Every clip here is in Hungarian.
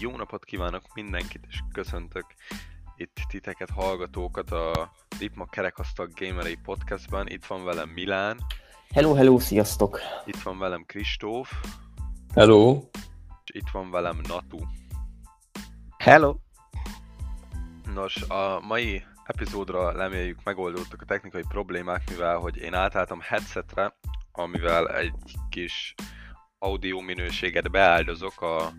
Jó napot kívánok mindenkit, és köszöntök itt titeket, hallgatókat a Dipma Kerekasztal Gamerei podcastban. Itt van velem Milán. Hello, hello, sziasztok! Itt van velem Kristóf. Hello! És itt van velem Natu. Hello! Nos, a mai epizódra reméljük megoldódtak a technikai problémák, mivel hogy én átálltam headsetre, amivel egy kis audio minőséget beáldozok a,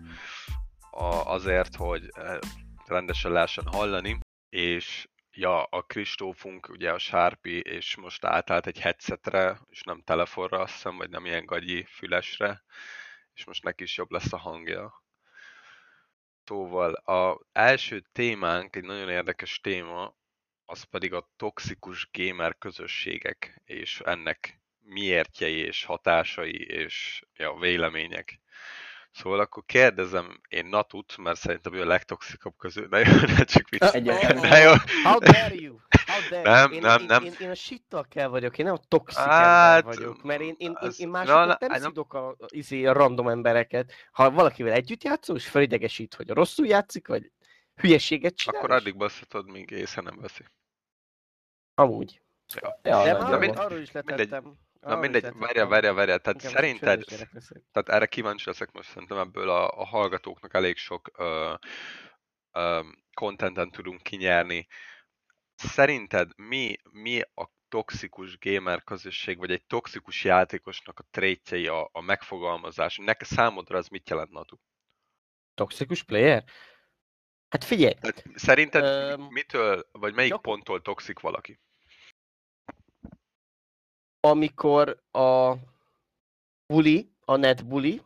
a, azért, hogy eh, rendesen lehessen hallani, és ja, a Kristófunk, ugye a Sharpie, és most átállt egy headsetre, és nem telefonra, azt hiszem, vagy nem ilyen gagyi fülesre, és most neki is jobb lesz a hangja. Szóval az első témánk, egy nagyon érdekes téma, az pedig a toxikus gamer közösségek, és ennek miértjei és hatásai és ja, vélemények. Szóval akkor kérdezem én Natut, mert szerintem ő a legtoxikabb közül. Ne, ne csak vicc. Ne, jó. How dare you? How dare Nem? Én, nem, én, nem. Én, én, a shittal vagyok, én nem a toxik Hát, vagyok, mert én, én, én, az- én másokat na, nem nem- szidok a, izé, a random embereket. Ha valakivel együtt játszol, és felidegesít, hogy rosszul játszik, vagy hülyeséget csinál, Akkor addig basszhatod, míg észre nem veszi. Amúgy. Ja. De Ja, már nagyjából. arról, arról is letettem. Na is mindegy, várja, várja, várja. Tehát szerinted, tehát erre kíváncsi leszek most szerintem ebből a, a hallgatóknak elég sok contenten tudunk kinyerni. Szerinted mi, mi a toxikus gamer közösség, vagy egy toxikus játékosnak a trétjei, a, a megfogalmazás? Neked számodra az mit jelent, Natu? Toxikus player? Hát figyelj, Tehát szerinted Öm, mitől, vagy melyik gyakor- ponttól toxik valaki? Amikor a buli, a net buli,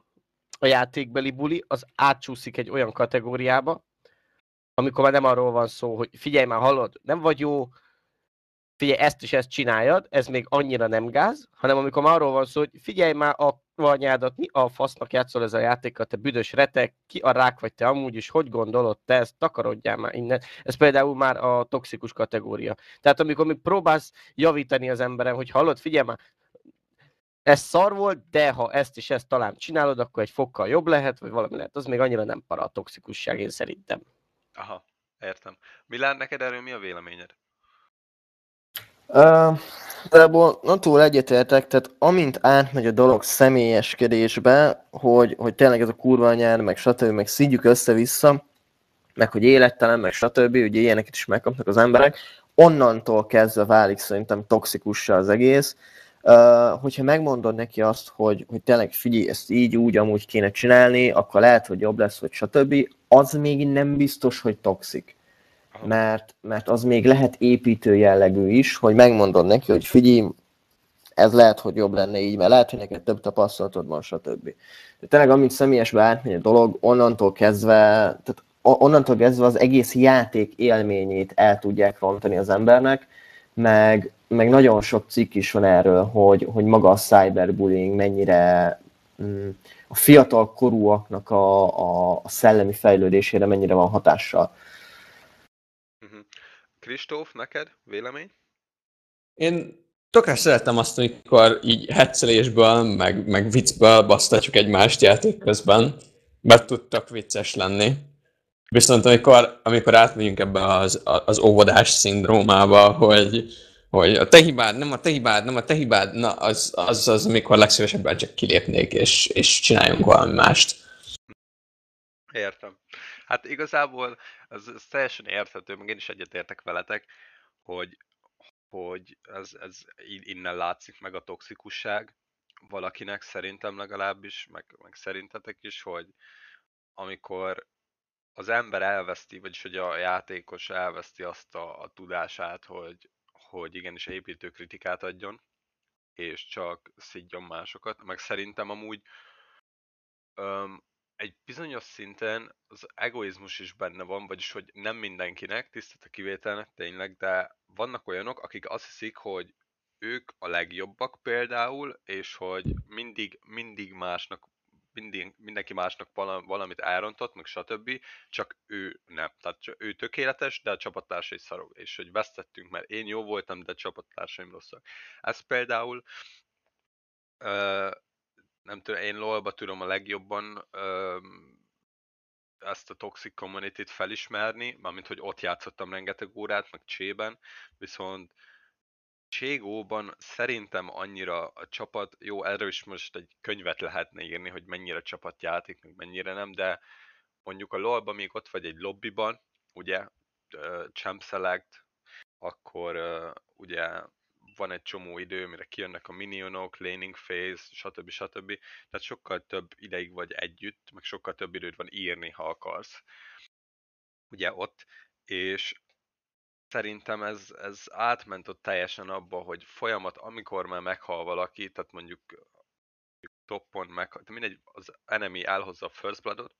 a játékbeli buli, az átcsúszik egy olyan kategóriába, amikor már nem arról van szó, hogy figyelj már, hallod, nem vagy jó, figyelj, ezt is ezt csináljad, ez még annyira nem gáz, hanem amikor már arról van szó, hogy figyelj már a anyádat, mi a fasznak játszol ez a játékkal, te büdös retek, ki a rák vagy te amúgy is, hogy gondolod te ezt, takarodjál már innen. Ez például már a toxikus kategória. Tehát amikor még próbálsz javítani az emberen, hogy hallod, figyelj már, ez szar volt, de ha ezt is ezt talán csinálod, akkor egy fokkal jobb lehet, vagy valami lehet. Az még annyira nem para a toxikusság, én szerintem. Aha, értem. Milán, neked erről mi a véleményed? Uh, Igazából nem túl egyetértek, tehát amint átmegy a dolog személyeskedésbe, hogy, hogy tényleg ez a kurva anyár, meg stb., meg szídjuk össze-vissza, meg hogy élettelen, meg stb., ugye ilyeneket is megkapnak az emberek, onnantól kezdve válik szerintem toxikussá az egész. Uh, hogyha megmondod neki azt, hogy, hogy tényleg figyelj, ezt így, úgy, amúgy kéne csinálni, akkor lehet, hogy jobb lesz, vagy stb., az még nem biztos, hogy toxik. Mert, mert az még lehet építő jellegű is, hogy megmondod neki, hogy figyelj, ez lehet, hogy jobb lenne így, mert lehet, hogy neked több tapasztalatod van, stb. De tényleg, amint személyesbe átmegy a dolog, onnantól kezdve, tehát onnantól kezdve az egész játék élményét el tudják rontani az embernek, meg, meg nagyon sok cikk is van erről, hogy, hogy maga a cyberbullying mennyire mm, a fiatal korúaknak a, a, a szellemi fejlődésére mennyire van hatással. Kristóf, neked vélemény? Én tökre szeretem azt, amikor így hetszelésből, meg, meg viccből basztatjuk egymást játék közben, mert tud tök vicces lenni. Viszont amikor, amikor átmegyünk ebbe az, az óvodás szindrómába, hogy, hogy a te hibád, nem a te hibád, nem a te hibád, na az, az, az amikor legszívesebben csak kilépnék, és, és csináljunk valami mást. Értem. Hát igazából ez, ez teljesen érthető, meg én is egyetértek veletek, hogy, hogy ez, ez innen látszik meg a toxikusság valakinek, szerintem legalábbis, meg, meg szerintetek is, hogy amikor az ember elveszti, vagyis hogy a játékos elveszti azt a, a tudását, hogy, hogy igenis építő kritikát adjon, és csak szidjon másokat, meg szerintem amúgy öm, egy bizonyos szinten az egoizmus is benne van, vagyis hogy nem mindenkinek, tisztelt a kivételnek tényleg, de vannak olyanok, akik azt hiszik, hogy ők a legjobbak például, és hogy mindig, mindig másnak, mindig, mindenki másnak vala- valamit elrontott, meg stb., csak ő nem. Tehát ő tökéletes, de a csapattársai szarok. És hogy vesztettünk, mert én jó voltam, de a csapattársaim rosszak. Ez például nem tudom, én LOL-ba tudom a legjobban ö, ezt a toxic community-t felismerni, mármint hogy ott játszottam rengeteg órát, meg csében, viszont Cségóban szerintem annyira a csapat, jó, erről is most egy könyvet lehetne írni, hogy mennyire csapat játék, meg mennyire nem, de mondjuk a lol még ott vagy egy lobbyban, ugye, Champ Select, akkor ugye van egy csomó idő, mire kijönnek a minionok, laning phase, stb. stb. Tehát sokkal több ideig vagy együtt, meg sokkal több időt van írni, ha akarsz. Ugye ott, és szerintem ez, ez átment ott teljesen abba, hogy folyamat, amikor már meghal valaki, tehát mondjuk toppon meg, tehát mindegy, az enemy elhozza a first bloodot,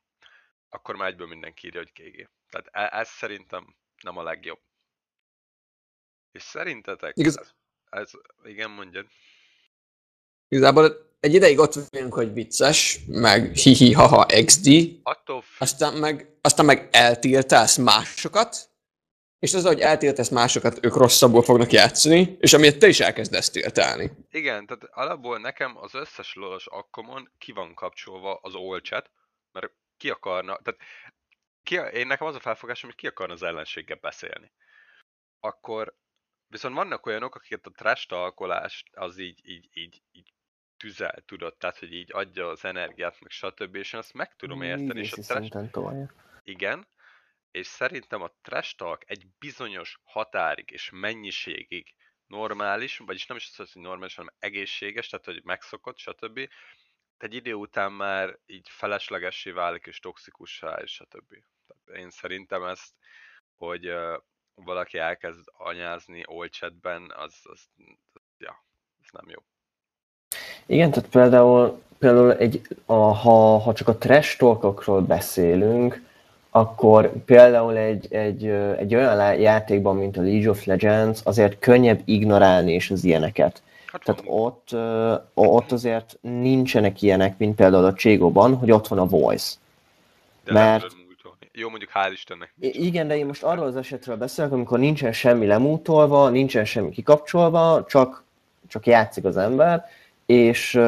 akkor már egyből mindenki írja, hogy KG. Tehát e, ez szerintem nem a legjobb. És szerintetek Igaz... ez, ez, igen, mondjad. Igazából egy ideig ott vagyunk, hogy vicces, meg hihi haha XD, Attól f... aztán meg, aztán meg eltiltálsz másokat, és az, hogy eltiltasz másokat, ők rosszabbul fognak játszani, és amiért te is elkezdesz tiltálni. Igen, tehát alapból nekem az összes lolos akkomon ki van kapcsolva az all chat, mert ki akarna, tehát ki, én nekem az a felfogásom, hogy ki akarna az ellenséggel beszélni. Akkor viszont vannak olyanok, akiket a trash talkolást az így, így, így, így tüzel, tudod, tehát hogy így adja az energiát, meg stb. És én azt meg tudom érteni. És a trash... Igen, és szerintem a trash talk egy bizonyos határig és mennyiségig normális, vagyis nem is az, hogy normális, hanem egészséges, tehát hogy megszokott, stb. Egy idő után már így feleslegessé válik és toxikussá, és stb. Tehát én szerintem ezt, hogy valaki elkezd anyázni old chatben, az, az, az, ja, ez nem jó. Igen, tehát például, például egy, a, ha, ha csak a trash talkokról beszélünk, akkor például egy, egy, egy olyan játékban, mint a League of Legends, azért könnyebb ignorálni is az ilyeneket. Hát Tehát ott, ott azért nincsenek ilyenek, mint például a Cségóban, hogy ott van a voice. De mert... Jó, mondjuk hál' Istennek. Igen, de én most arról az esetről beszélek, amikor nincsen semmi lemútolva, nincsen semmi kikapcsolva, csak, csak játszik az ember, és,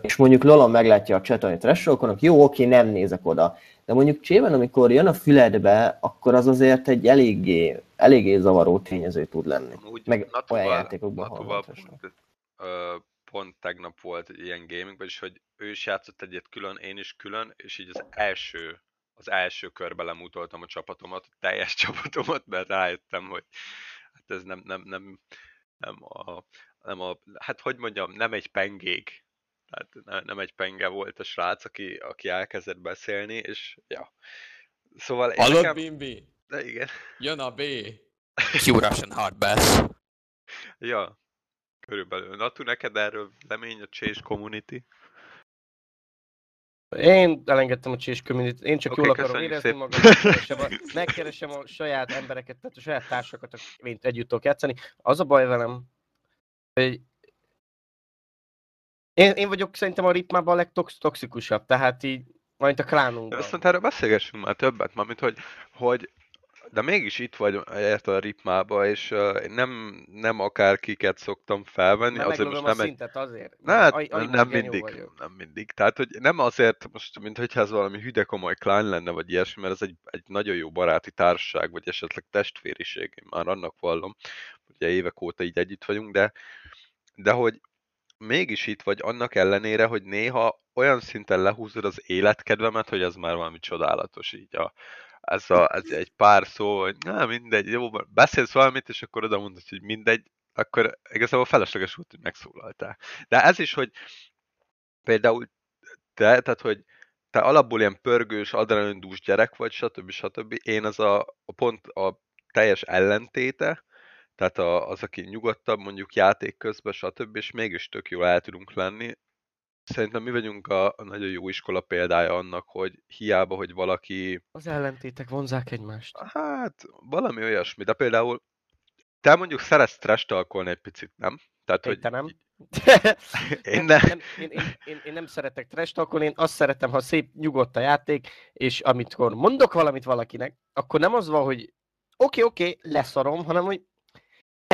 és mondjuk Lola meglátja a chatolni trash jó, oké, nem nézek oda. De mondjuk csében, amikor jön a füledbe, akkor az azért egy eléggé, eléggé zavaró tényező tud lenni. Úgy, Meg natuval, olyan játékokban natuval pont, ö, pont tegnap volt egy ilyen gaming, vagyis hogy ő is játszott egyet külön, én is külön, és így az első az első körbe lemutoltam a csapatomat, a teljes csapatomat, mert rájöttem, hogy hát ez nem, nem, nem, nem a, nem a, hát hogy mondjam, nem egy pengék, tehát nem egy penge volt a srác, aki, aki elkezdett beszélni, és ja. Szóval Hallod, nekem... Bimbi? De igen. Jön a B. Russian hard bass. ja, körülbelül. Natu, neked erről lemény a Chase Community? Én elengedtem a Chase Community, én csak okay, jól akarom érezni szép. magam, megkeresem a, megkeresem a saját embereket, tehát a saját társakat, mint együtt tudok játszani. Az a baj velem, hogy én, én vagyok szerintem a ritmában a legtoxikusabb, tehát így majd a klánunkban. Viszont erről beszélgessünk már többet, mármint hogy, hogy de mégis itt vagy érte a ritmába, és uh, nem, nem akár kiket szoktam felvenni. Nem azért most nem a egy... szintet azért. Na, hát, a, nem, nem mindig, nem mindig. Tehát, hogy nem azért, most, mint hogyha ez valami hüde komoly klány lenne, vagy ilyesmi, mert ez egy, egy nagyon jó baráti társaság, vagy esetleg testvériség, én már annak vallom, ugye évek óta így együtt vagyunk, de, de hogy mégis itt vagy annak ellenére, hogy néha olyan szinten lehúzod az életkedvemet, hogy ez már valami csodálatos így a, ez, a, ez egy pár szó, hogy na mindegy, jó, beszélsz valamit, és akkor oda mondod, hogy mindegy, akkor igazából felesleges volt, hogy megszólaltál. De ez is, hogy például te, tehát hogy te alapból ilyen pörgős, adrenalindús gyerek vagy, stb. stb. Én az a, a pont a teljes ellentéte, tehát a, az, aki nyugodtabb mondjuk játék közben, stb. és mégis tök jól el tudunk lenni. Szerintem mi vagyunk a, a nagyon jó iskola példája annak, hogy hiába, hogy valaki... Az ellentétek vonzák egymást. Hát, valami olyasmi, de például te mondjuk szeretsz trash egy picit, nem? Tehát, én hogy... Te nem. én, nem. én, én, én, én, nem szeretek trash én azt szeretem, ha szép, nyugodt a játék, és amikor mondok valamit valakinek, akkor nem az van, hogy oké, okay, oké, okay, leszarom, hanem hogy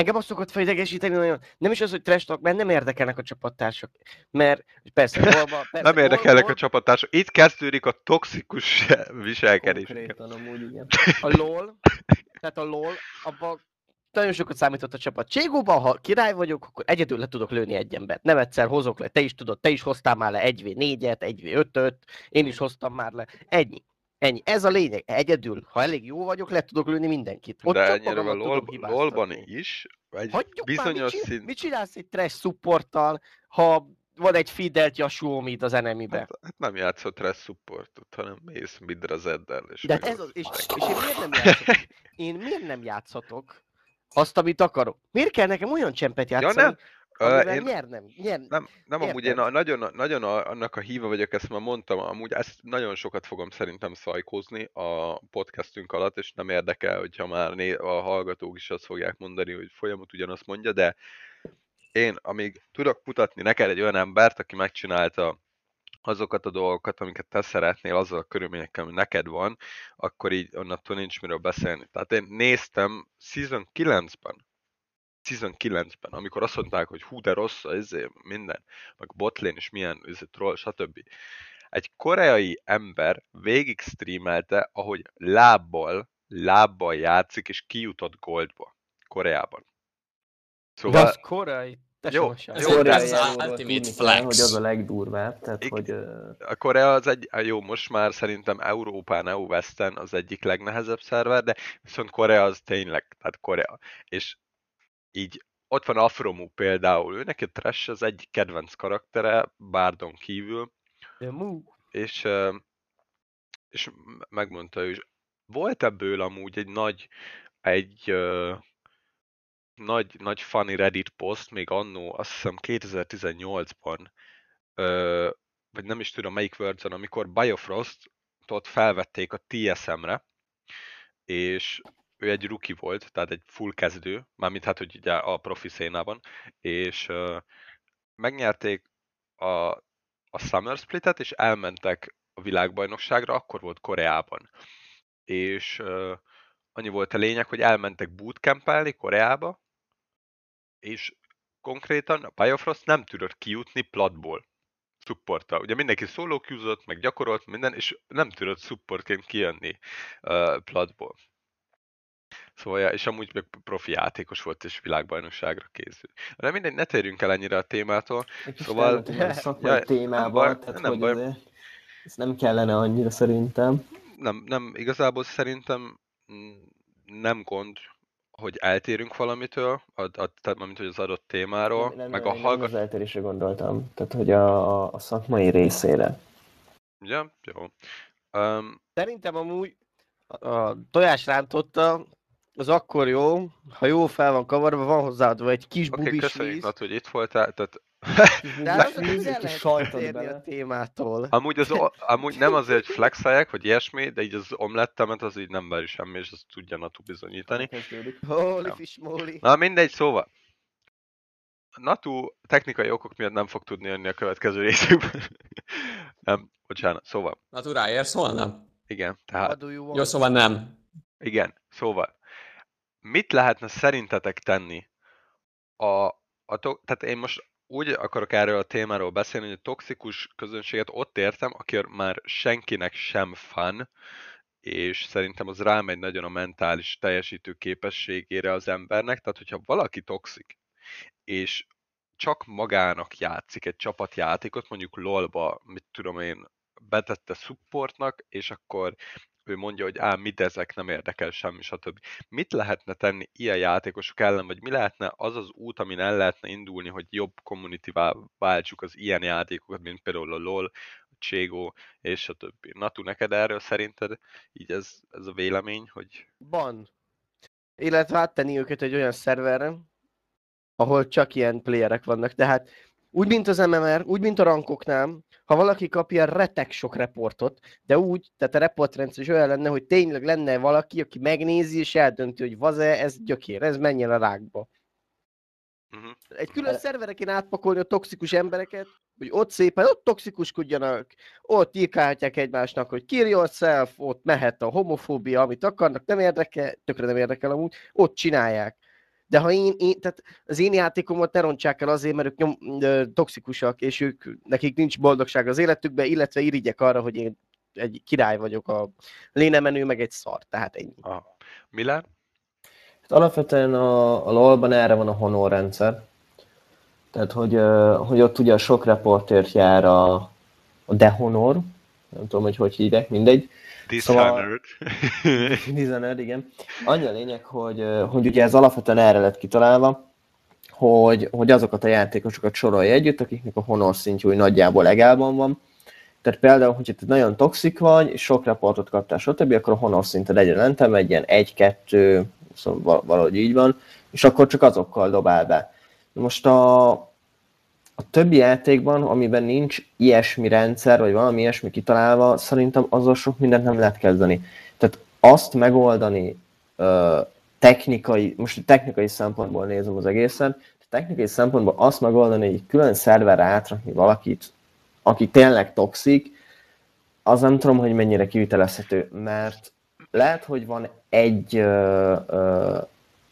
engem azt szokott felidegesíteni nagyon, nem is az, hogy trash talk, mert nem érdekelnek a csapattársak. Mert persze, golba, persze Nem érdekelnek a csapattársak. Itt kezdődik a toxikus viselkedés. Konkrétan amúgy igen. a LOL, tehát a LOL, abban nagyon sokat számított a csapat. Cségóban, ha király vagyok, akkor egyedül le tudok lőni egy embert. Nem egyszer hozok le, te is tudod, te is hoztál már le 1v4-et, 1v5-öt, én is hoztam már le. Ennyi. Ennyi. Ez a lényeg. Egyedül, ha elég jó vagyok, le tudok lőni mindenkit. Ott De csak ennyire a LOL. LOL-ban is egy Hagyjuk bizonyos már, mit, csinál, szint... mit csinálsz egy trash supporttal, ha van egy fidelt Yasuo mid az enemibe? Hát, hát nem játszott rest supportot, hanem mész midre zeddel. És De hát ez az, és, és én miért nem játszhatok? Én miért nem játszhatok azt, amit akarok? Miért kell nekem olyan csempet Ja, játszani, nem. Amivel én nyernem? Nyer... nem, nem amúgy én a, nagyon, nagyon a, annak a híva vagyok, ezt már mondtam, amúgy ezt nagyon sokat fogom szerintem szajkózni a podcastünk alatt, és nem érdekel, hogyha már né- a hallgatók is azt fogják mondani, hogy folyamat ugyanazt mondja, de én, amíg tudok mutatni neked egy olyan embert, aki megcsinálta azokat a dolgokat, amiket te szeretnél, azzal a körülményekkel, ami neked van, akkor így onnantól nincs miről beszélni. Tehát én néztem Season 9-ben, Season 9-ben, amikor azt mondták, hogy hú, de rossz, ez minden, meg botlane is milyen, ez troll, stb. Egy koreai ember végig streamelte, ahogy lábbal, lábbal játszik, és kijutott goldba Koreában. De Szóval, az korai. Te Jó, ez jó, de- ez az ultimate tudni kell, flex. Hogy az a legdurvább, tehát Igen. hogy... a Korea az egy, jó, most már szerintem Európán, EU Westen az egyik legnehezebb szerver, de viszont Korea az tényleg, tehát Korea. És így ott van Afromu például, ő neki Trash az egyik kedvenc karaktere, Bardon kívül, és, és megmondta ő is, volt ebből amúgy egy nagy, egy ö, nagy, nagy funny Reddit poszt, még annó, azt hiszem 2018-ban, ö, vagy nem is tudom melyik verzión, amikor Biofrostot felvették a TSM-re, és ő egy rookie volt, tehát egy full kezdő, mármint hát, hogy ugye a profi szénában, és ö, megnyerték a, a Summer Splitet, és elmentek a világbajnokságra, akkor volt Koreában. És ö, annyi volt a lényeg, hogy elmentek bootcampelni Koreába, és konkrétan a Biofrost nem tudott kijutni platból supporttal. Ugye mindenki szóló kiúzott, meg gyakorolt minden, és nem tudott supportként kijönni uh, platból. Szóval, ja, és amúgy meg profi játékos volt, és világbajnokságra készült. De mindegy, ne térjünk el ennyire a témától. Egy Szóval- szakmai Ja, nem témába, baj, tehát nem hogy baj. azért ez nem kellene annyira szerintem. Nem, nem, igazából szerintem nem gond, hogy eltérünk valamitől, a, a, tehát mint hogy az adott témáról, Nem, nem, meg nem, a nem hallgat... az eltérésre gondoltam, tehát hogy a, a, a szakmai részére. Ugye? Jó. Um, Szerintem amúgy a tojás rántotta, az akkor jó, ha jó fel van kavarva, van hozzáadva egy kis okay, bubis köszönjük, víz. Nat, hogy itt voltál. Tehát, De az lehet sajtot térni a bele. témától. amúgy, az, amúgy nem azért, hogy flexeljek, vagy ilyesmi, de így az omlettemet az így nem veri semmi, és azt tudja Natu bizonyítani. Holy Nem. fish moly. Na mindegy, szóval. Natu technikai okok miatt nem fog tudni jönni a következő részükben. nem, bocsánat, szóval. Na, tu ráérsz holnap? Igen, tehát? Jó, szóval nem. Igen, szóval, mit lehetne szerintetek tenni? A, a to- tehát én most úgy akarok erről a témáról beszélni, hogy a toxikus közönséget ott értem, aki már senkinek sem fan, és szerintem az rámegy nagyon a mentális teljesítő képességére az embernek, tehát hogyha valaki toxik, és csak magának játszik egy csapatjátékot, mondjuk LOL-ba, mit tudom én, betette supportnak, és akkor ő mondja, hogy á, mit ezek, nem érdekel semmi, stb. Mit lehetne tenni ilyen játékosok ellen, vagy mi lehetne az az út, amin el lehetne indulni, hogy jobb community váltsuk az ilyen játékokat, mint például a LOL, a Cségó, és a többi. Natu, neked erről szerinted így ez, ez a vélemény, hogy Van. Illetve áttenni őket egy olyan szerverre, ahol csak ilyen playerek vannak. Tehát úgy, mint az MMR, úgy, mint a rankoknál, ha valaki kapja retek sok reportot, de úgy, tehát a reportrendszer is olyan lenne, hogy tényleg lenne valaki, aki megnézi és eldönti, hogy vaze, ez gyökér, ez menjen a rákba. uh-huh. Egy külön szerverre kéne átpakolni a toxikus embereket, hogy ott szépen, ott toxikuskodjanak, ott írkálhatják egymásnak, hogy kill yourself, ott mehet a homofóbia, amit akarnak, nem érdekel, tökre nem érdekel amúgy, ott csinálják. De ha én, én tehát az én játékomat ne rontsák el azért, mert ők nyom, ö, toxikusak, és ők, nekik nincs boldogság az életükben, illetve irigyek arra, hogy én egy király vagyok, a lénemenő, meg egy szar, tehát ennyi. Aha. Milán? Hát alapvetően a, a LoL-ban erre van a honor rendszer. Tehát, hogy, hogy ott ugye a sok reportért jár a, a dehonor, nem tudom, hogy hogy hívják, mindegy. Dishonored. Dishonored, igen. Annyi a lényeg, hogy, hogy ugye ez alapvetően erre lett kitalálva, hogy, hogy azokat a játékosokat sorolja együtt, akiknek a honor szintje úgy nagyjából legálban van. Tehát például, hogyha te nagyon toxik vagy, sok reportot kaptál, stb., akkor a honor szinted egyre lentebb, egy ilyen 1-2, szóval val- valahogy így van, és akkor csak azokkal dobál be. Most a, a többi játékban, amiben nincs ilyesmi rendszer, vagy valami ilyesmi kitalálva, szerintem azzal sok mindent nem lehet kezdeni. Tehát azt megoldani ö, technikai, most technikai szempontból nézem az egészet, technikai szempontból azt megoldani, hogy külön szerverre átrakni valakit, aki tényleg toxik, az nem tudom, hogy mennyire kivitelezhető, mert lehet, hogy van egy, ö, ö,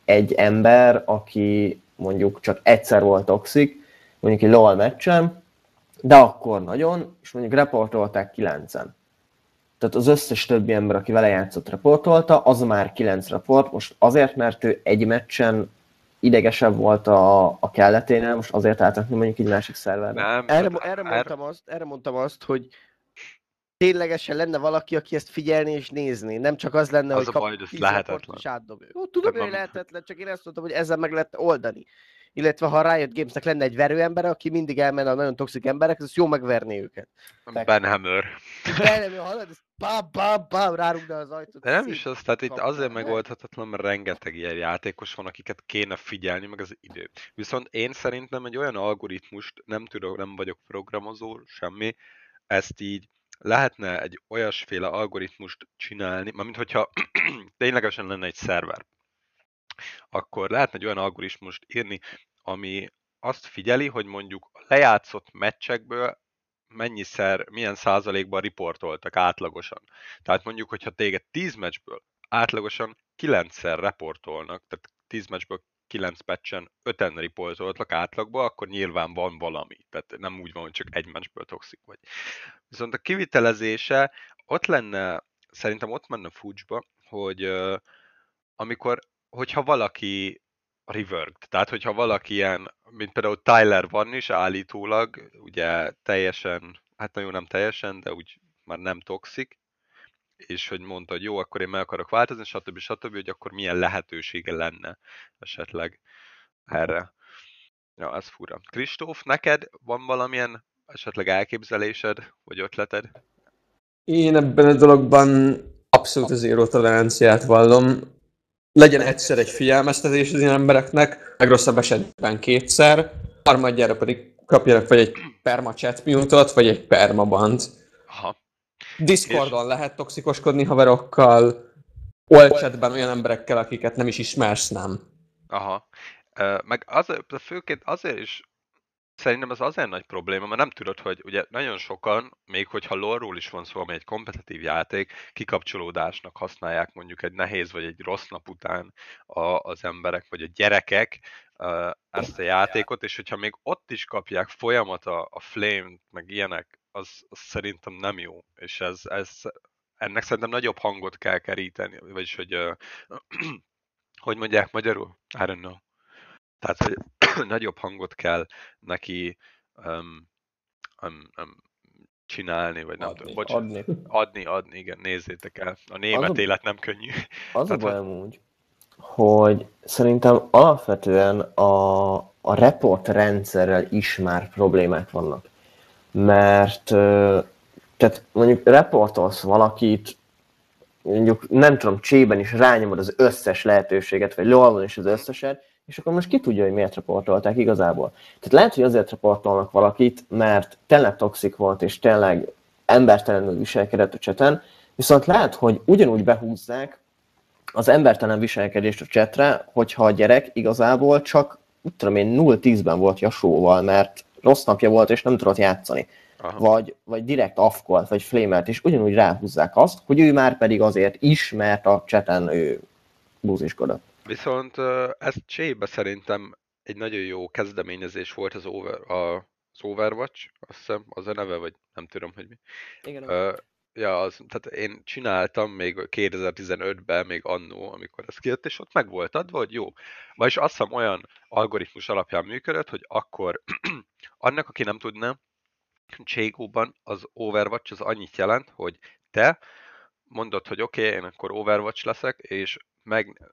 egy ember, aki mondjuk csak egyszer volt toxik, mondjuk egy LOL meccsen, de akkor nagyon, és mondjuk reportolták 9-en. Tehát az összes többi ember, aki vele játszott, reportolta, az már 9 report, most azért, mert ő egy meccsen idegesebb volt a, a kelleténél, most azért átrakni mondjuk egy másik szerverre. Nem. Erre, hát erre, er- mondtam azt, erre mondtam azt, hogy ténylegesen lenne valaki, aki ezt figyelni és nézni. Nem csak az lenne, Az hogy a baj, hogy ez tíz lehetetlen. reportot és. Jó, tudom, hogy lehetetlen, csak én azt mondtam, hogy ezzel meg lehet oldani. Illetve ha a Riot Gamesnek lenne egy verőember, aki mindig elmenne a nagyon toxik emberek, az jó megverni őket. Ben Hammer. De nem, hallod, ez bám, bám, bám, rárugna az ajtót. De nem is az, tehát itt azért megoldhatatlan, mert rengeteg ilyen játékos van, akiket kéne figyelni, meg az idő. Viszont én szerintem egy olyan algoritmust, nem tudok, nem vagyok programozó, semmi, ezt így lehetne egy olyasféle algoritmust csinálni, mármint hogyha ténylegesen lenne egy szerver, akkor lehetne egy olyan algoritmust írni, ami azt figyeli, hogy mondjuk a lejátszott meccsekből mennyiszer, milyen százalékban riportoltak átlagosan. Tehát mondjuk, hogyha téged 10 meccsből átlagosan 9-szer reportolnak, tehát 10 meccsből 9 meccsen 5-en riportoltak átlagban, akkor nyilván van valami. Tehát nem úgy van, hogy csak egy meccsből toxik vagy. Viszont a kivitelezése ott lenne, szerintem ott menne fucsba, hogy amikor, hogyha valaki reworked, tehát hogyha valaki ilyen, mint például Tyler van is állítólag, ugye teljesen, hát nagyon nem teljesen, de úgy már nem toxik, és hogy mondta, hogy jó, akkor én meg akarok változni, stb. stb., hogy akkor milyen lehetősége lenne esetleg erre. Ja, ez fura. Kristóf, neked van valamilyen esetleg elképzelésed, vagy ötleted? Én ebben a dologban abszolút az zéró toleranciát vallom. Legyen egyszer egy figyelmeztetés az ilyen embereknek, meg rosszabb esetben kétszer, harmadjára pedig kapjanak vagy egy perma chat mute vagy egy perma bant. Aha. Discordon lehet toxikoskodni haverokkal, Olchatben olyan emberekkel, akiket nem is ismersz, nem. Aha. Meg az, főként azért is szerintem ez azért nagy probléma, mert nem tudod, hogy ugye nagyon sokan, még hogyha lore is van szó, ami egy kompetitív játék, kikapcsolódásnak használják mondjuk egy nehéz vagy egy rossz nap után a, az emberek, vagy a gyerekek ezt a játékot, és hogyha még ott is kapják folyamat a, a flame meg ilyenek, az, az szerintem nem jó, és ez, ez ennek szerintem nagyobb hangot kell keríteni, vagyis hogy ö, hogy mondják magyarul? I don't know. Tehát, hogy nagyobb hangot kell neki um, um, um, csinálni, vagy nem Adni. tudom, bocs, Adni. adni, adni, igen, nézzétek el. A német Az a- élet nem könnyű. Az a Tehát, baj amúgy, hogy szerintem alapvetően a, a report rendszerrel is már problémák vannak. Mert tehát mondjuk reportolsz valakit, mondjuk nem tudom, csében is rányomod az összes lehetőséget, vagy lolban is az összeset, és akkor most ki tudja, hogy miért reportolták igazából. Tehát lehet, hogy azért reportolnak valakit, mert tényleg toxik volt, és tényleg embertelenül viselkedett a cseten, viszont lehet, hogy ugyanúgy behúzzák az embertelen viselkedést a csetre, hogyha a gyerek igazából csak, mit tudom én, 0-10-ben volt jasóval, mert rossz napja volt, és nem tudott játszani. Aha. Vagy, vagy direkt afkolt, vagy flémelt, és ugyanúgy ráhúzzák azt, hogy ő már pedig azért is, mert a cseten ő búziskodott. Viszont ez csébe szerintem egy nagyon jó kezdeményezés volt az, over, a, az Overwatch, azt hiszem, az a neve, vagy nem tudom, hogy mi. Igen, Ö, ja, az, tehát én csináltam még 2015-ben, még annó, amikor ez kijött, és ott meg volt adva, hogy jó. Vagyis azt hiszem olyan algoritmus alapján működött, hogy akkor annak, aki nem tudná, Cségóban az Overwatch az annyit jelent, hogy te mondod, hogy oké, okay, én akkor Overwatch leszek, és meg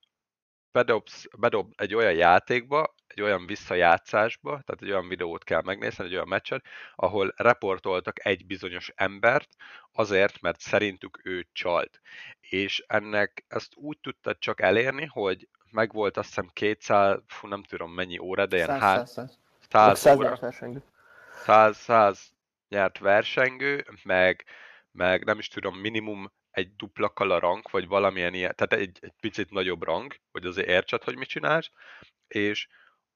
bedobsz, bedob egy olyan játékba, egy olyan visszajátszásba, tehát egy olyan videót kell megnézni, egy olyan meccset, ahol reportoltak egy bizonyos embert azért, mert szerintük ő csalt. És ennek ezt úgy tudtad csak elérni, hogy megvolt azt hiszem 200, fú, nem tudom mennyi óra, de ilyen 100, 100, 100, 100 óra. 100, 100 nyert versengő, meg, meg nem is tudom, minimum egy dupla kala rank, vagy valamilyen ilyen, tehát egy, egy picit nagyobb rank, hogy azért értsed, hogy mit csinálsz, és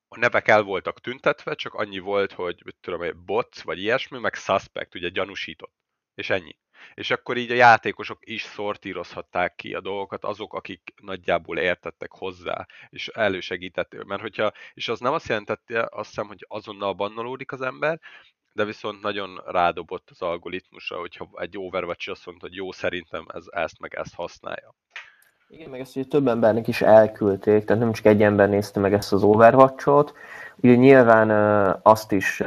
a nevek el voltak tüntetve, csak annyi volt, hogy mit tudom, bot, vagy ilyesmi, meg suspect, ugye gyanúsított. És ennyi. És akkor így a játékosok is szortírozhatták ki a dolgokat, azok, akik nagyjából értettek hozzá, és elősegített, mert hogyha, és az nem azt jelentette, azt hiszem, hogy azonnal bannolódik az ember, de viszont nagyon rádobott az algoritmusra, hogyha egy Overwatch azt mondta, hogy jó, szerintem ez ezt meg ezt használja. Igen, meg ezt ugye több embernek is elküldték, tehát nem csak egy ember nézte meg ezt az Overwatch-ot. Ugye nyilván azt is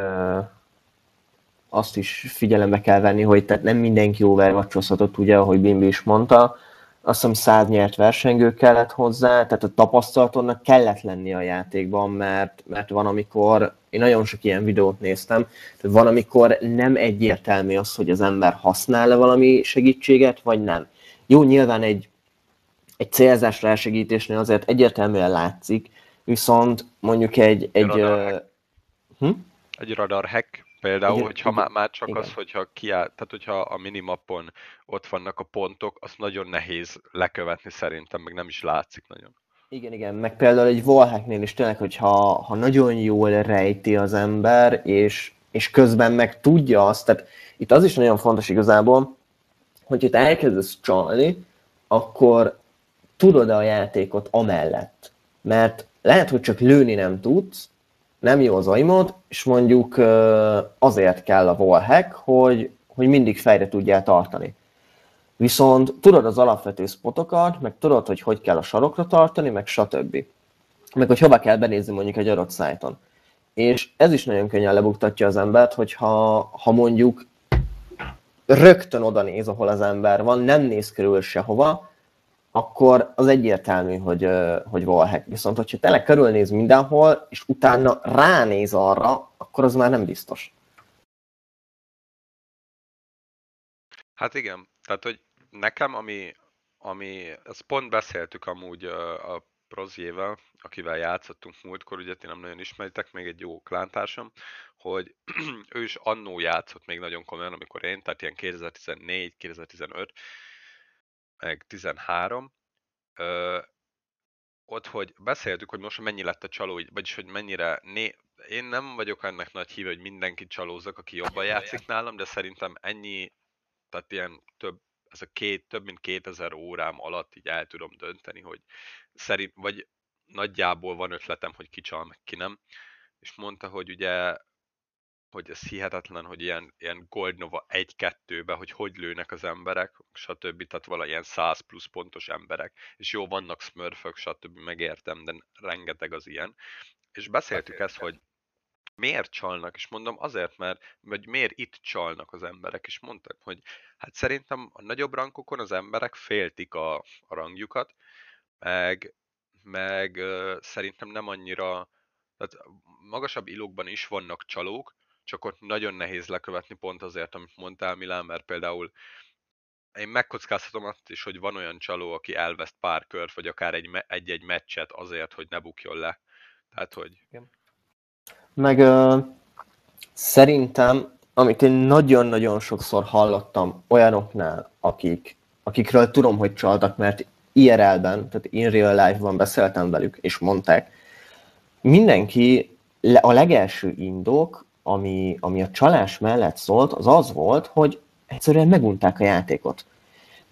azt is figyelembe kell venni, hogy tehát nem mindenki overwatch ugye, ahogy Bimbi is mondta, azt hiszem száz nyert versengő kellett hozzá, tehát a tapasztalatonnak kellett lenni a játékban, mert, mert van, amikor, én nagyon sok ilyen videót néztem, tehát van, amikor nem egyértelmű az, hogy az ember használ-e valami segítséget, vagy nem. Jó, nyilván egy, egy célzásra elsegítésnél azért egyértelműen látszik, viszont mondjuk egy... Egy, egy radar, uh, hm? egy radar hack Például, igen, hogyha igen, már csak igen. az, hogyha kiáll, tehát hogyha a minimapon ott vannak a pontok, az nagyon nehéz lekövetni szerintem, meg nem is látszik nagyon. Igen, igen, meg például egy wallhacknél is tényleg, hogyha ha nagyon jól rejti az ember, és, és közben meg tudja azt, tehát itt az is nagyon fontos igazából, hogy itt elkezdesz csalni, akkor tudod a játékot amellett. Mert lehet, hogy csak lőni nem tudsz, nem jó az aimod, és mondjuk azért kell a wallhack, hogy, hogy mindig fejre tudjál tartani. Viszont tudod az alapvető spotokat, meg tudod, hogy hogy kell a sarokra tartani, meg stb. Meg hogy hova kell benézni mondjuk egy adott szájton. És ez is nagyon könnyen lebuktatja az embert, hogyha ha mondjuk rögtön oda néz, ahol az ember van, nem néz körül sehova, akkor az egyértelmű, hogy, hogy wallhack. Viszont, hogyha tényleg körülnéz mindenhol, és utána ránéz arra, akkor az már nem biztos. Hát igen, tehát hogy nekem, ami, ami ezt pont beszéltük amúgy a Prozjével, akivel játszottunk múltkor, ugye ti nem nagyon ismeritek, még egy jó klántársam, hogy ő is annó játszott még nagyon komolyan, amikor én, tehát ilyen 2014, 2015, meg 13, ö, ott, hogy beszéltük, hogy most mennyi lett a csaló, vagyis hogy mennyire, né, én nem vagyok ennek nagy híve, hogy mindenki csalózok, aki jobban játszik nálam, de szerintem ennyi, tehát ilyen több, ez a két, több mint 2000 órám alatt így el tudom dönteni, hogy szerint, vagy nagyjából van ötletem, hogy ki csal, meg ki nem. És mondta, hogy ugye hogy ez hihetetlen, hogy ilyen, ilyen Goldnova 1-2-be, hogy hogy lőnek az emberek, stb. Tehát valamilyen 100 plusz pontos emberek. És jó, vannak smurfök, stb. megértem, de rengeteg az ilyen. És beszéltük ezt, hogy miért csalnak, és mondom azért, mert vagy miért itt csalnak az emberek, és mondták, hogy hát szerintem a nagyobb rankokon az emberek féltik a, a rangjukat, meg, meg szerintem nem annyira, tehát magasabb ilókban is vannak csalók, csak ott nagyon nehéz lekövetni pont azért, amit mondtál Milán, mert például én megkockáztatom azt is, hogy van olyan csaló, aki elveszt pár kört, vagy akár egy-egy meccset azért, hogy ne bukjon le. Tehát, hogy... Igen. Meg uh, szerintem, amit én nagyon-nagyon sokszor hallottam olyanoknál, akik, akikről tudom, hogy csaltak, mert IRL-ben, tehát in real life-ban beszéltem velük, és mondták, mindenki a legelső indok ami, ami a csalás mellett szólt, az az volt, hogy egyszerűen megunták a játékot.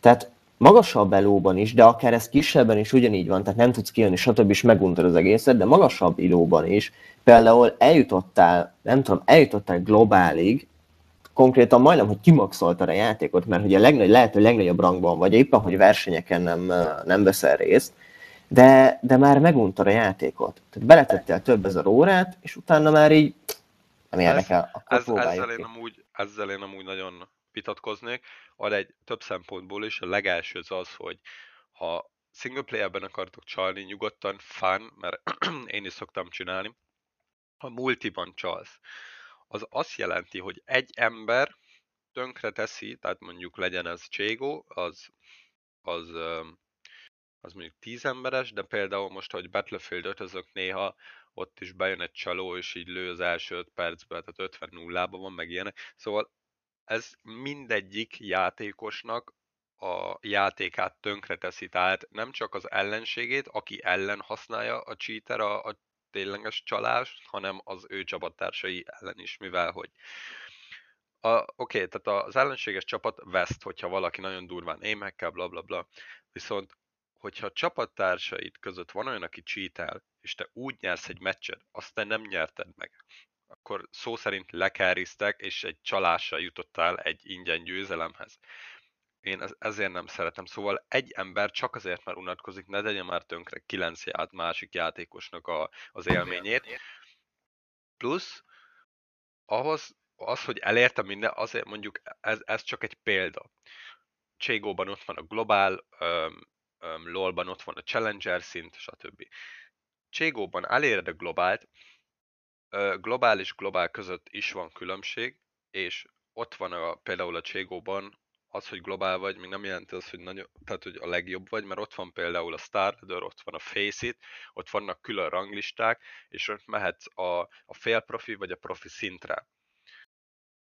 Tehát magasabb elóban is, de akár ez kisebben is ugyanígy van, tehát nem tudsz kijönni, stb. is meguntod az egészet, de magasabb ilóban is, például eljutottál, nem tudom, eljutottál globálig, konkrétan majdnem, hogy kimaxoltad a játékot, mert hogy a legnagy, lehető legnagyobb rangban vagy, éppen, hogy versenyeken nem, nem veszel részt, de, de már meguntad a játékot. Tehát beletettél több ezer órát, és utána már így nem érdekel, akkor Ez, ezzel, én amúgy, ezzel én amúgy nagyon vitatkoznék. Ad egy több szempontból is. A legelső az az, hogy ha single playerben akartok csalni, nyugodtan fun, mert én is szoktam csinálni. Ha multiban csalsz, az azt jelenti, hogy egy ember tönkre teszi, tehát mondjuk legyen ez Cségo, az, az, az mondjuk 10 emberes, de például most, hogy Battlefield 5 néha ott is bejön egy csaló, és így lő az első 5 percben, tehát 50 nullában van, meg ilyenek. Szóval ez mindegyik játékosnak a játékát tönkre teszi, tehát nem csak az ellenségét, aki ellen használja a cheater a, a tényleges csalást, hanem az ő csapattársai ellen is, mivel hogy Oké, okay, tehát az ellenséges csapat veszt, hogyha valaki nagyon durván émekkel, bla bla bla. Viszont, hogyha a csapattársaid között van olyan, aki cheatel, és te úgy nyersz egy meccset, azt te nem nyerted meg akkor szó szerint lekáriztek, és egy csalással jutottál egy ingyen győzelemhez. Én ezért nem szeretem. Szóval egy ember csak azért, mert unatkozik, ne tegye már tönkre kilenc ját másik játékosnak a, az élményét. Plusz ahhoz, az, hogy elérte minden, azért mondjuk ez, ez csak egy példa. Cségóban ott van a globál, um, um, LOL-ban ott van a Challenger szint, stb. Cségóban eléred a globált, globál és globál között is van különbség, és ott van a, például a Cségóban az, hogy globál vagy, még nem jelenti az, hogy, nagyon, tehát, hogy a legjobb vagy, mert ott van például a Starladder, ott van a Faceit, ott vannak külön ranglisták, és ott mehetsz a, a fél profi vagy a profi szintre.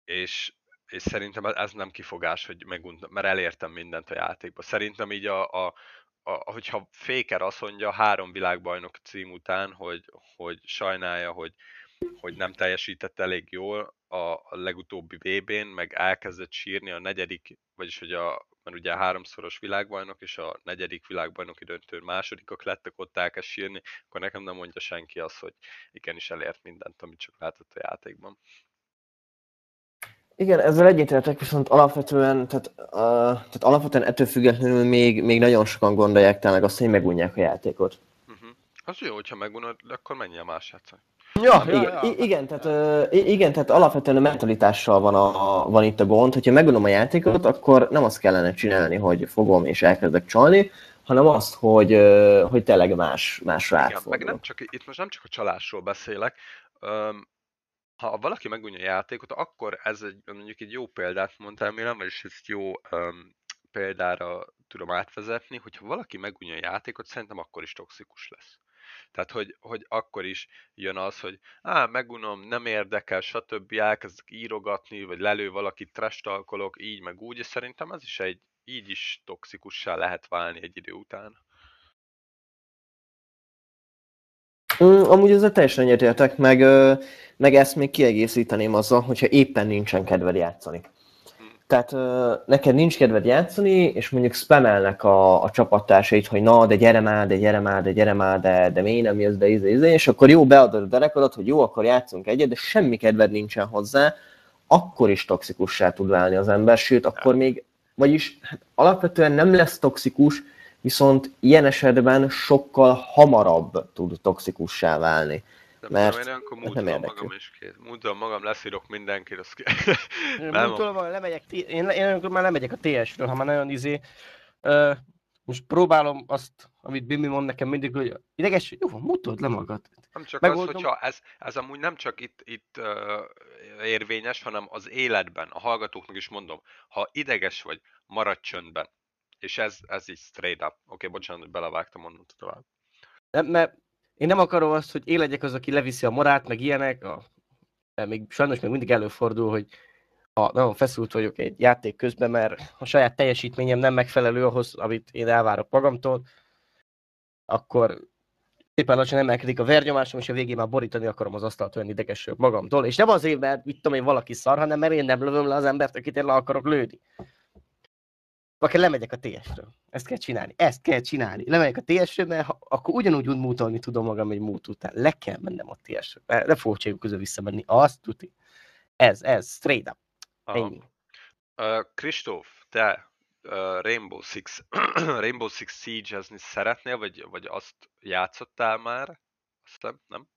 És, és szerintem ez nem kifogás, hogy megunt, mert elértem mindent a játékba. Szerintem így a, a, a, hogyha Faker azt mondja három világbajnok cím után, hogy, hogy sajnálja, hogy hogy nem teljesített elég jól a, a legutóbbi VB-n, meg elkezdett sírni a negyedik, vagyis hogy a, mert ugye a háromszoros világbajnok és a negyedik világbajnoki döntő másodikok lettek, ott elkezd sírni, akkor nekem nem mondja senki azt, hogy igenis elért mindent, amit csak látott a játékban. Igen, ezzel egyetértek, viszont alapvetően, tehát, uh, tehát alapvetően ettől függetlenül még, még nagyon sokan gondolják tényleg azt, hogy megunják a játékot. Uh-huh. Az jó, hogyha megunod, akkor menj a más játszani. Ja, igen, ja, ja. igen, tehát, uh, igen, tehát alapvetően a mentalitással van, a, van itt a gond, hogyha megunom a játékot, akkor nem azt kellene csinálni, hogy fogom és elkezdek csalni, hanem azt, hogy, uh, hogy tényleg más, másra igen, meg nem csak, itt most nem csak a csalásról beszélek, um, ha valaki megunja a játékot, akkor ez egy, mondjuk egy jó példát mondtál, nem, és ezt jó um, példára tudom átvezetni, hogyha valaki megunja a játékot, szerintem akkor is toxikus lesz. Tehát, hogy, hogy akkor is jön az, hogy á, megunom, nem érdekel, stb. elkezdek írogatni, vagy lelő valakit, trestalkolok, így meg úgy, és szerintem ez is egy, így is toxikussá lehet válni egy idő után. Mm, amúgy ezzel teljesen egyetértek, meg, meg ezt még kiegészíteném azzal, hogyha éppen nincsen kedved játszani. Tehát uh, neked nincs kedved játszani, és mondjuk spamelnek a, a csapattársait, hogy na, de gyere már, de gyere már, de gyere már, de, de miért nem jössz, de izé, izé, és akkor jó, beadod a derekodat, hogy jó, akkor játszunk egyet, de semmi kedved nincsen hozzá, akkor is toxikussá tud válni az ember, sőt, akkor még, vagyis hát alapvetően nem lesz toxikus, viszont ilyen esetben sokkal hamarabb tud toxikussá válni. Nem mert tudom, én akkor múltam magam is két. Múltam magam, leszírok mindenkit, azt nem. Múltam lemegyek, én, én már lemegyek a TS-ről, ha már nagyon izé. Uh, most próbálom azt, amit Bimi mond nekem mindig, hogy ideges, jó, mutatod le magad. Nem csak Megoldom. az, hogyha ez, ez amúgy nem csak itt, itt uh, érvényes, hanem az életben, a hallgatóknak is mondom, ha ideges vagy, maradj csöndben. És ez, ez így straight up. Oké, okay, bocsánat, hogy belevágtam, mondom tovább. Nem, mert én nem akarom azt, hogy én legyek az, aki leviszi a morát, meg ilyenek, a, még sajnos még mindig előfordul, hogy ha nagyon feszült vagyok egy játék közben, mert a saját teljesítményem nem megfelelő ahhoz, amit én elvárok magamtól, akkor szépen lassan emelkedik a vernyomásom, és a végén már borítani akarom az asztalt olyan ideges magamtól. És nem azért, mert mit tudom én, valaki szar, hanem mert én nem lövöm le az embert, akit én le akarok lőni. Akkor lemegyek a TS-ről. Ezt kell csinálni. Ezt kell csinálni. Lemegyek a TS-ről, mert ha, akkor ugyanúgy útmútolni tudom magam egy múlt után. Le kell mennem a TS-ről. Ne fogok cségük közül visszamenni. Azt tuti. Ez, ez, straight up. Ennyi. Uh, Kristóf, te uh, Rainbow Six, Rainbow Six Siege-ezni szeretnél, vagy, vagy azt játszottál már? Azt nem, nem?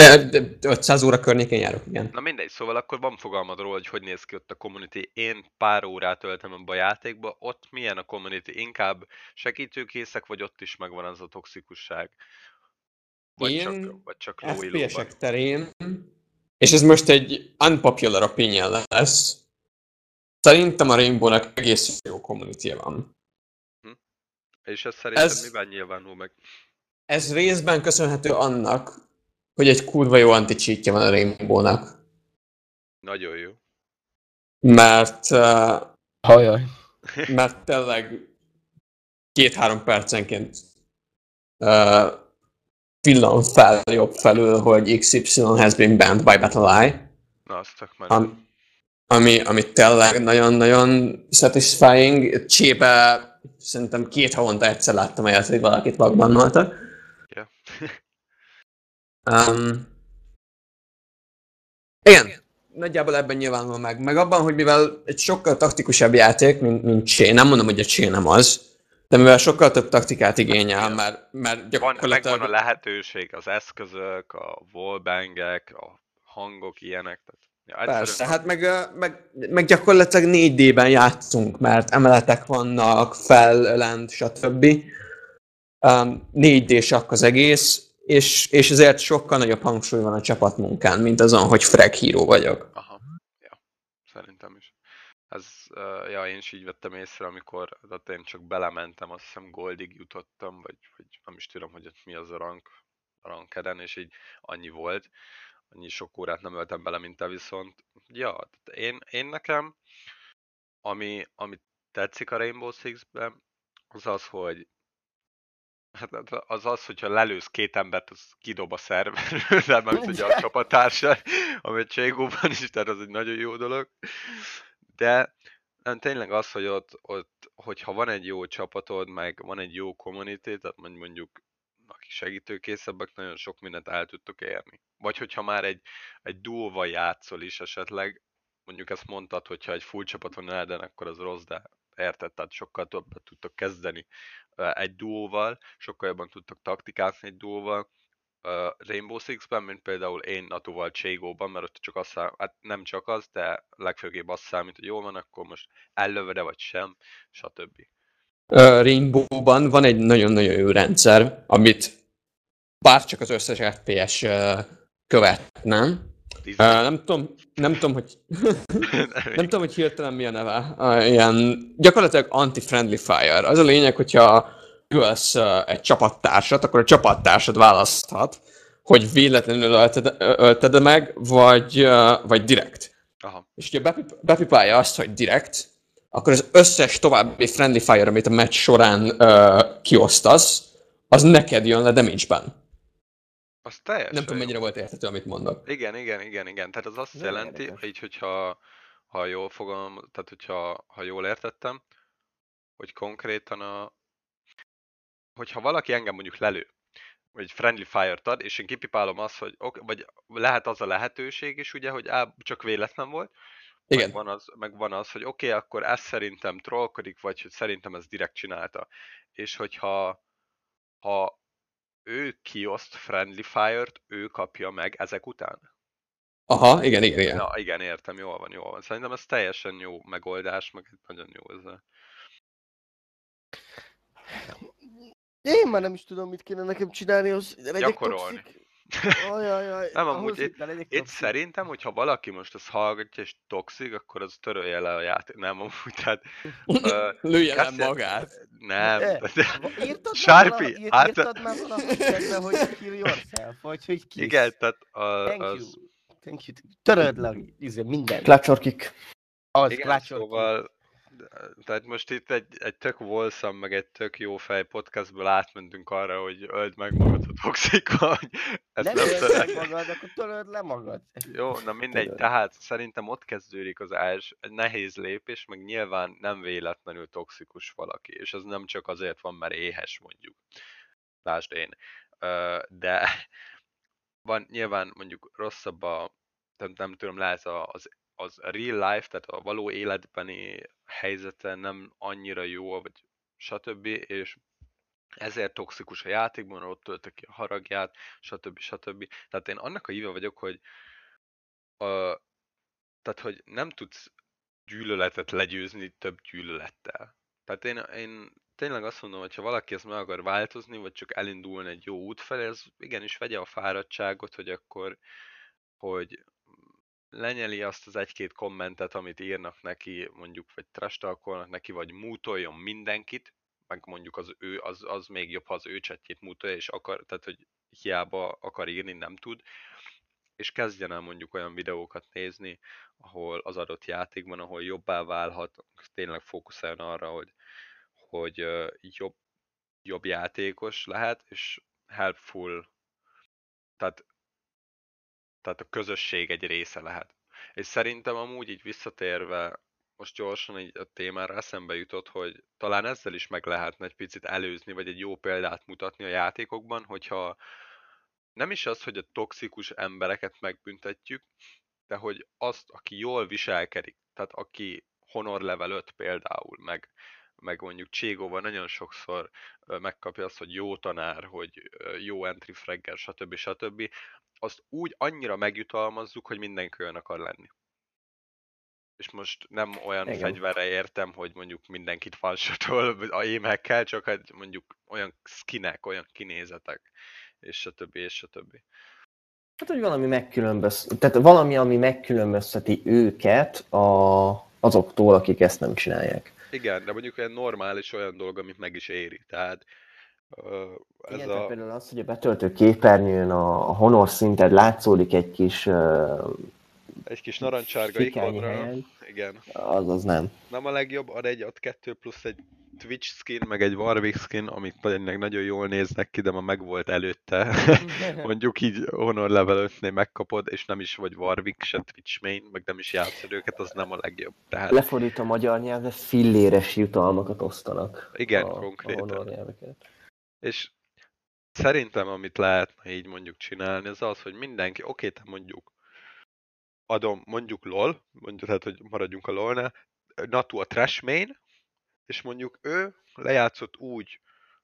Ö, de 500 óra környékén járok, igen. Na mindegy, szóval akkor van fogalmad róla, hogy hogy néz ki ott a community. Én pár órát töltem ebbe a játékba, ott milyen a community? Inkább segítőkészek, vagy ott is megvan az a toxikusság? Vagy Én csak, vagy csak? FPS-ek terén, és ez most egy unpopular opinion lesz, szerintem a Rainbow-nak egész jó community van. És ez szerinted Ez- miben nyilvánul meg? Ez részben köszönhető annak, hogy egy kurva jó anti van a Rainbow-nak. Nagyon jó. Mert, uh, Hajaj. mert tényleg két-három percenként uh, pillan fel jobb felül, hogy XY has been banned by BattleEye, Na, azt csak már. am, ami, ami tényleg nagyon-nagyon satisfying. Csébe szerintem két havonta egyszer láttam olyat, hogy valakit bagbannoltak. Ja. Um, igen, nagyjából ebben nyilvánul meg. Meg abban, hogy mivel egy sokkal taktikusabb játék, mint, mint Chain, nem mondom, hogy a Chain nem az, de mivel sokkal több taktikát igényel, mert, mert Van, gyakorlatilag... megvan a lehetőség, az eszközök, a wallbangek, a hangok, ilyenek. Tehát, ja, Persze, hát meg, meg, meg gyakorlatilag 4D-ben játszunk, mert emeletek vannak, fel, lent, stb. Um, 4D-sak az egész, és, és ezért sokkal nagyobb hangsúly van a csapatmunkán, mint azon, hogy frag híró vagyok. Aha, ja, szerintem is. Ez, uh, ja, én is így vettem észre, amikor tehát én csak belementem, azt hiszem Goldig jutottam, vagy, vagy nem is tudom, hogy mi az a rank, a rankeden, és így annyi volt. Annyi sok órát nem öltem bele, mint te viszont. Ja, én, én nekem, ami, ami tetszik a Rainbow Six-ben, az az, hogy Hát hát az az, hogyha lelősz két embert, az kidob a szerverről, de meg ugye a csapattársa, ami egy Cségóban is, tehát az egy nagyon jó dolog. De nem, tényleg az, hogy ott, ott, hogyha van egy jó csapatod, meg van egy jó community, tehát mondj- mondjuk akik segítőkészebbek, nagyon sok mindent el tudtok érni. Vagy hogyha már egy, egy duóval játszol is esetleg, mondjuk ezt mondtad, hogyha egy full csapat van Elden, akkor az rossz, de érted, tehát sokkal többet tudtok kezdeni egy duóval, sokkal jobban tudtok taktikázni egy duóval, Rainbow Six-ben, mint például én Natuval Cségóban, mert ott csak azt szám, hát nem csak az, de legfőképp azt számít, hogy jól van, akkor most ellövöd-e vagy sem, stb. Rainbow-ban van egy nagyon-nagyon jó rendszer, amit bár csak az összes FPS követ, nem? Ö, nem tudom, nem tudom, hogy nem tudom, hogy hirtelen mi a neve. Uh, ilyen gyakorlatilag anti-friendly fire. Az a lényeg, hogyha ölsz uh, egy csapattársat, akkor a csapattársad választhat, hogy véletlenül ölted, ölted meg, vagy, uh, vagy direkt. Aha, És hogyha bepip- bepipálja azt, hogy direkt, akkor az összes további friendly fire, amit a meccs során uh, kiosztasz, az neked jön le damage-ben. Az teljesen Nem tudom, jó. mennyire volt érthető, amit mondok. Igen, igen, igen, igen. Tehát az azt Nagyon jelenti, érdekes. így hogyha ha jól fogom, tehát hogyha ha jól értettem, hogy konkrétan a, hogyha valaki engem mondjuk lelő, vagy friendly fire-t ad, és én kipipálom azt, hogy ok, vagy lehet az a lehetőség is, ugye, hogy á, csak véletlen volt, Igen. meg van az, meg van az hogy oké, okay, akkor ez szerintem trollkodik, vagy hogy szerintem ez direkt csinálta. És hogyha ha ő kioszt friendly fire-t, ő kapja meg ezek után. Aha, igen, igen, igen. Ja, igen, értem, jól van, jól van. Szerintem ez teljesen jó megoldás, meg nagyon jó ez. Én már nem is tudom, mit kéne nekem csinálni, az legyek Gyakorolni. toxik. Ajajaj, Nem, amúgy itt Itt szerintem, hogyha valaki most ezt hallgatja és toxik, akkor az törölje le a játék. Nem, amúgy, tehát... ö, Lője le magát. nem, Va- Írtad már Sárpi, valaha- ír- hát- Írtad már valahogy kedve, hogy kill yourself, vagy hogy kiss. igen, tehát a, Thank az... you. Thank you. Töröld le izé, minden. Clutch or kick. Az, Igen, klácsol ki. szóval Tehát most itt egy, egy tök volszam, meg egy tök jó fej podcastből átmentünk arra, hogy öld meg magad a toxika, hogy ezt Nem nem meg magad, akkor töröd le magad. Jó, na mindegy, Tudod. tehát szerintem ott kezdődik az első, egy nehéz lépés, meg nyilván nem véletlenül toxikus valaki, és ez nem csak azért van, mert éhes mondjuk. Lásd én. De van nyilván mondjuk rosszabb a, nem, nem tudom, lehet az, az real life, tehát a való életbeni helyzete nem annyira jó, vagy stb. És ezért toxikus a játékban, ott töltök ki a haragját, stb. stb. Tehát én annak a híve vagyok, hogy a, tehát, hogy nem tudsz gyűlöletet legyőzni több gyűlölettel. Tehát én, én tényleg azt mondom, hogy ha valaki ezt meg akar változni, vagy csak elindulni egy jó út felé, az igenis vegye a fáradtságot, hogy akkor, hogy lenyeli azt az egy-két kommentet, amit írnak neki, mondjuk, vagy trastalkolnak neki, vagy mútoljon mindenkit, meg mondjuk az ő, az, az még jobb, ha az ő csetjét mútolja, és akar, tehát, hogy hiába akar írni, nem tud, és kezdjen el mondjuk olyan videókat nézni, ahol az adott játékban, ahol jobbá válhat, tényleg fókuszáljon arra, hogy, hogy jobb, jobb játékos lehet, és helpful, tehát, tehát a közösség egy része lehet. És szerintem amúgy így visszatérve, most gyorsan így a témára eszembe jutott, hogy talán ezzel is meg lehetne egy picit előzni, vagy egy jó példát mutatni a játékokban, hogyha nem is az, hogy a toxikus embereket megbüntetjük, de hogy azt, aki jól viselkedik, tehát aki honor level 5 például, meg, meg mondjuk Cségóval nagyon sokszor megkapja azt, hogy jó tanár, hogy jó entry fragger, stb. stb. Azt úgy annyira megjutalmazzuk, hogy mindenki olyan akar lenni. És most nem olyan Igen. fegyverre értem, hogy mondjuk mindenkit falsotol a émekkel, csak hogy mondjuk olyan skinek, olyan kinézetek, és stb. és stb. Hát, hogy valami megkülönböz... Tehát valami, ami megkülönbözteti őket a... azoktól, akik ezt nem csinálják. Igen, de mondjuk olyan normális olyan dolog, amit meg is éri. Tehát ez Igen, a... például az, hogy a betöltő képernyőn a, honor szinted látszódik egy kis Egy kis narancsárga ikonra. Igen. az az nem. Nem a legjobb, ad egy, ad kettő plusz egy Twitch skin, meg egy Warwick skin, amik tényleg nagyon jól néznek ki, de ma meg volt előtte. Mondjuk így Honor level 5-nél megkapod, és nem is vagy Warwick, se Twitch main, meg nem is játszod őket, az nem a legjobb. Tehát Lefordít a magyar nyelvre, filléres jutalmakat osztanak. Igen, a, konkrétan. A honor nyelveket. És szerintem, amit lehetne így mondjuk csinálni, az az, hogy mindenki, oké, te mondjuk adom, mondjuk LOL, mondjuk, tehát, hogy maradjunk a LOL-nál, Natu a trash main, és mondjuk ő lejátszott úgy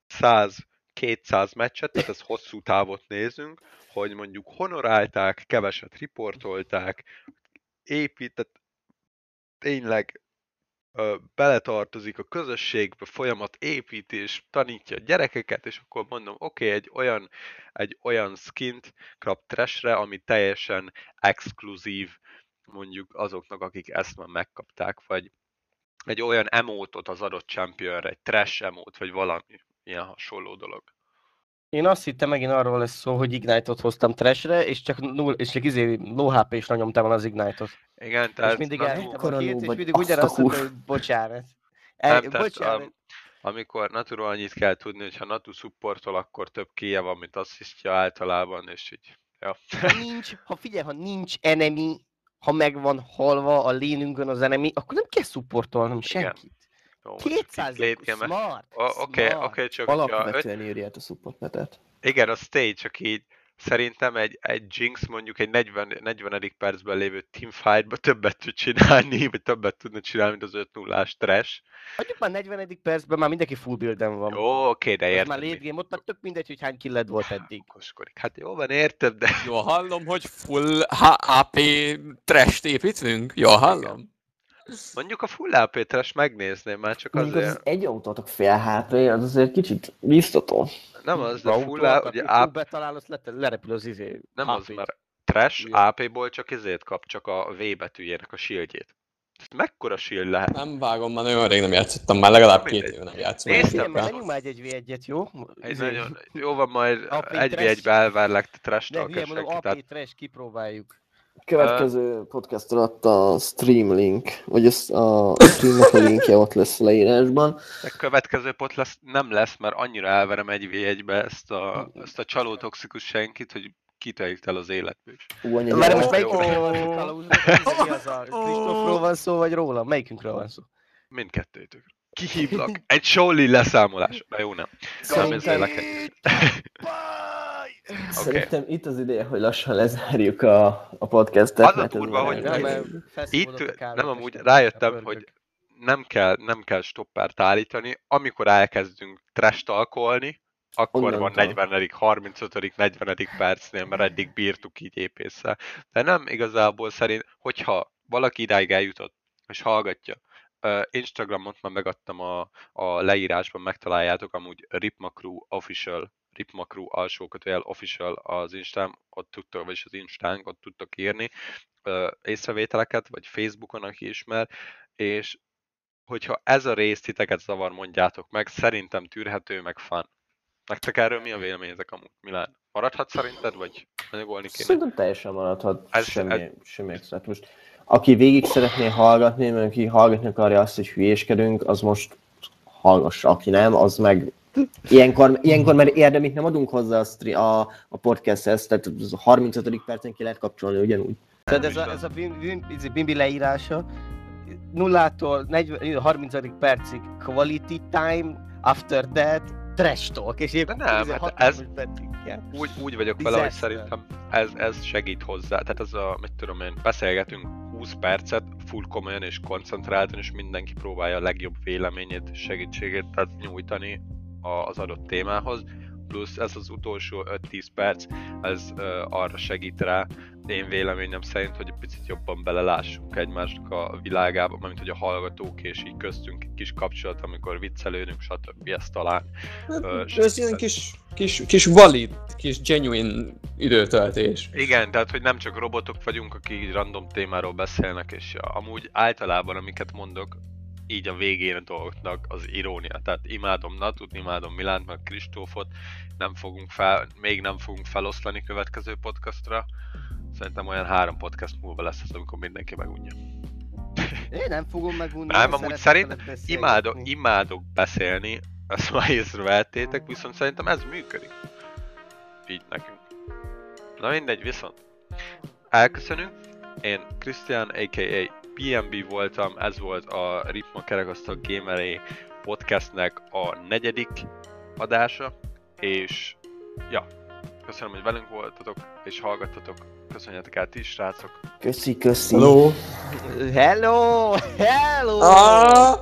100-200 meccset, tehát ez hosszú távot nézünk, hogy mondjuk honorálták, keveset riportolták, épített, tényleg beletartozik a közösségbe, folyamat építés, tanítja a gyerekeket, és akkor mondom, oké, okay, egy olyan, egy olyan skint kap trashre, ami teljesen exkluzív mondjuk azoknak, akik ezt már megkapták, vagy egy olyan emótot az adott championre, egy trash emót, vagy valami ilyen hasonló dolog. Én azt hittem megint arról lesz szó, hogy Ignite-ot hoztam trashre, és csak, null, és csak izé low hp is nyomtam az Ignite-ot. Igen, És tehát mindig Natu- elhittem a két, és mindig ugyanazt mondta, hogy bocsánat. El, Nem, tehát bocsánat. am- amikor Naturól annyit kell tudni, hogy ha Natu supportol, akkor több kéje van, mint asszisztja általában, és így, ja. Ha nincs, ha figyelj, ha nincs enemy, ha meg van halva a lénünkön az enemy, akkor nem kell supportolnom Igen. Jó, most csak 200 így late game smart, Oké, oké, csak ja, öt, Alapvetően írja a supportnetet. igen, a stage, csak így szerintem egy, egy Jinx mondjuk egy 40, 40. percben lévő teamfightba többet tud csinálni, vagy többet tudna csinálni, mint az 5 0 ás trash. Hagyjuk már 40. percben, már mindenki full builden van. Jó, oké, de Ez érted. már late game, ott már tök mindegy, hogy hány killed volt eddig. Okoskodik. Hát jó van, érted, de Jól hallom, hogy full HP trash építünk? Jól hallom? Mondjuk a full AP trash megnézném már csak Mondjuk azért. az egy autótok fél HP, az azért kicsit biztató. Nem az, de full AP, ugye AP, betalálod, le, lerepül az izé. nem az, mert trash. AP-ból csak ezért kap, csak a V betűjének a shieldjét. Ez mekkora shield lehet? Nem vágom, már nagyon rég nem játszottam, már legalább két éve nem játszom. Néztem már. menjünk már egy 1 v 1 jó? Egy Izé, nagyon, jó van, majd AP egy v trash. egybe elvárlak, te trash De hülye mondom, AP trash kipróbáljuk. Következő podcast alatt a stream link, vagy az a streamnek a linkje ott lesz a leírásban. A következő pot lesz, nem lesz, mert annyira elverem egy v 1 ezt a, ezt a csaló toxikus senkit, hogy kitajít el az életből Várj, most melyikünkről van szó? Kristófról van vagy róla? Melyikünkről van szó? Mindkettőtök. Kihívlak. Egy Shaolin leszámolás. Na jó, nem. Nem ez Szerintem, szerintem itt az ideje, hogy lassan lezárjuk a, a podcastet. Az a durva, hogy mert Itt nem amúgy nem rájöttem, hogy nem kell, nem kell stoppert állítani, amikor elkezdünk trash talkolni, akkor van Onnantól. 40 35 40 percnél, mert eddig bírtuk így épésszel. De nem igazából szerint, hogyha valaki idáig eljutott, és hallgatja, Instagramot már megadtam a, a leírásban, megtaláljátok amúgy Ripmakru Official, Ripmakru alsó kötőjel Official az Instán, ott tudtok, vagyis az Instánk, ott tudtok írni észrevételeket, vagy Facebookon, aki ismer, és hogyha ez a rész titeket zavar, mondjátok meg, szerintem tűrhető, meg fan. Nektek erről mi a véleményetek amúgy, Milán? Maradhat szerinted, vagy anyagolni kéne? Szerintem teljesen maradhat, Ez- semmi, ez- semmi extra. Most, aki végig szeretné hallgatni, mert aki hallgatni akarja azt, hogy hülyéskedünk, az most hallgassa, aki nem, az meg ilyenkor, ilyenkor mert érdemét nem adunk hozzá a, stri- a, a podcasthez, tehát a 35. percen ki lehet kapcsolni ugyanúgy. Tehát ez a, ez a bim- bim- a Bimbi leírása, nullától 40, 30. percig quality time, after that trash talk, és épp De nem, hát 60 ez- percig. Úgy, úgy vagyok vele, hogy szerintem ez, ez segít hozzá. Tehát ez a, mit tudom én, beszélgetünk 20 percet, full komolyan és koncentráltan, és mindenki próbálja a legjobb véleményét, segítségét tehát nyújtani az adott témához. Plusz ez az utolsó 5-10 perc, ez arra segít rá, én véleményem szerint, hogy egy picit jobban belelássunk egymásnak a világába, mint hogy a hallgatók és így köztünk egy kis kapcsolat, amikor viccelődünk, stb. Ez talán Ö, Hát, Ez ilyen kis, kis, kis valid, kis genuine időtöltés. Igen, tehát hogy nem csak robotok vagyunk, akik így random témáról beszélnek, és amúgy általában, amiket mondok, így a végén a dolgoknak az irónia. Tehát imádom Natut, imádom Milánt, meg Kristófot, nem fogunk fel, még nem fogunk feloszlani következő podcastra. Szerintem olyan három podcast múlva lesz az, amikor mindenki megunja. Én nem fogom megunni. Nem, amúgy beszélgetni. Imádok, imádok beszélni, ezt már észrevettétek, viszont szerintem ez működik. Így nekünk. Na mindegy, viszont. Elköszönünk. Én Krisztián, a.k.a. PMB voltam, ez volt a Ritma Kerekasztal Gameré podcastnek a negyedik adása, és ja, köszönöm, hogy velünk voltatok, és hallgattatok. Köszönjetek el ti is, srácok. Köszi, köszi. Hello! Hello! Hello! Ah!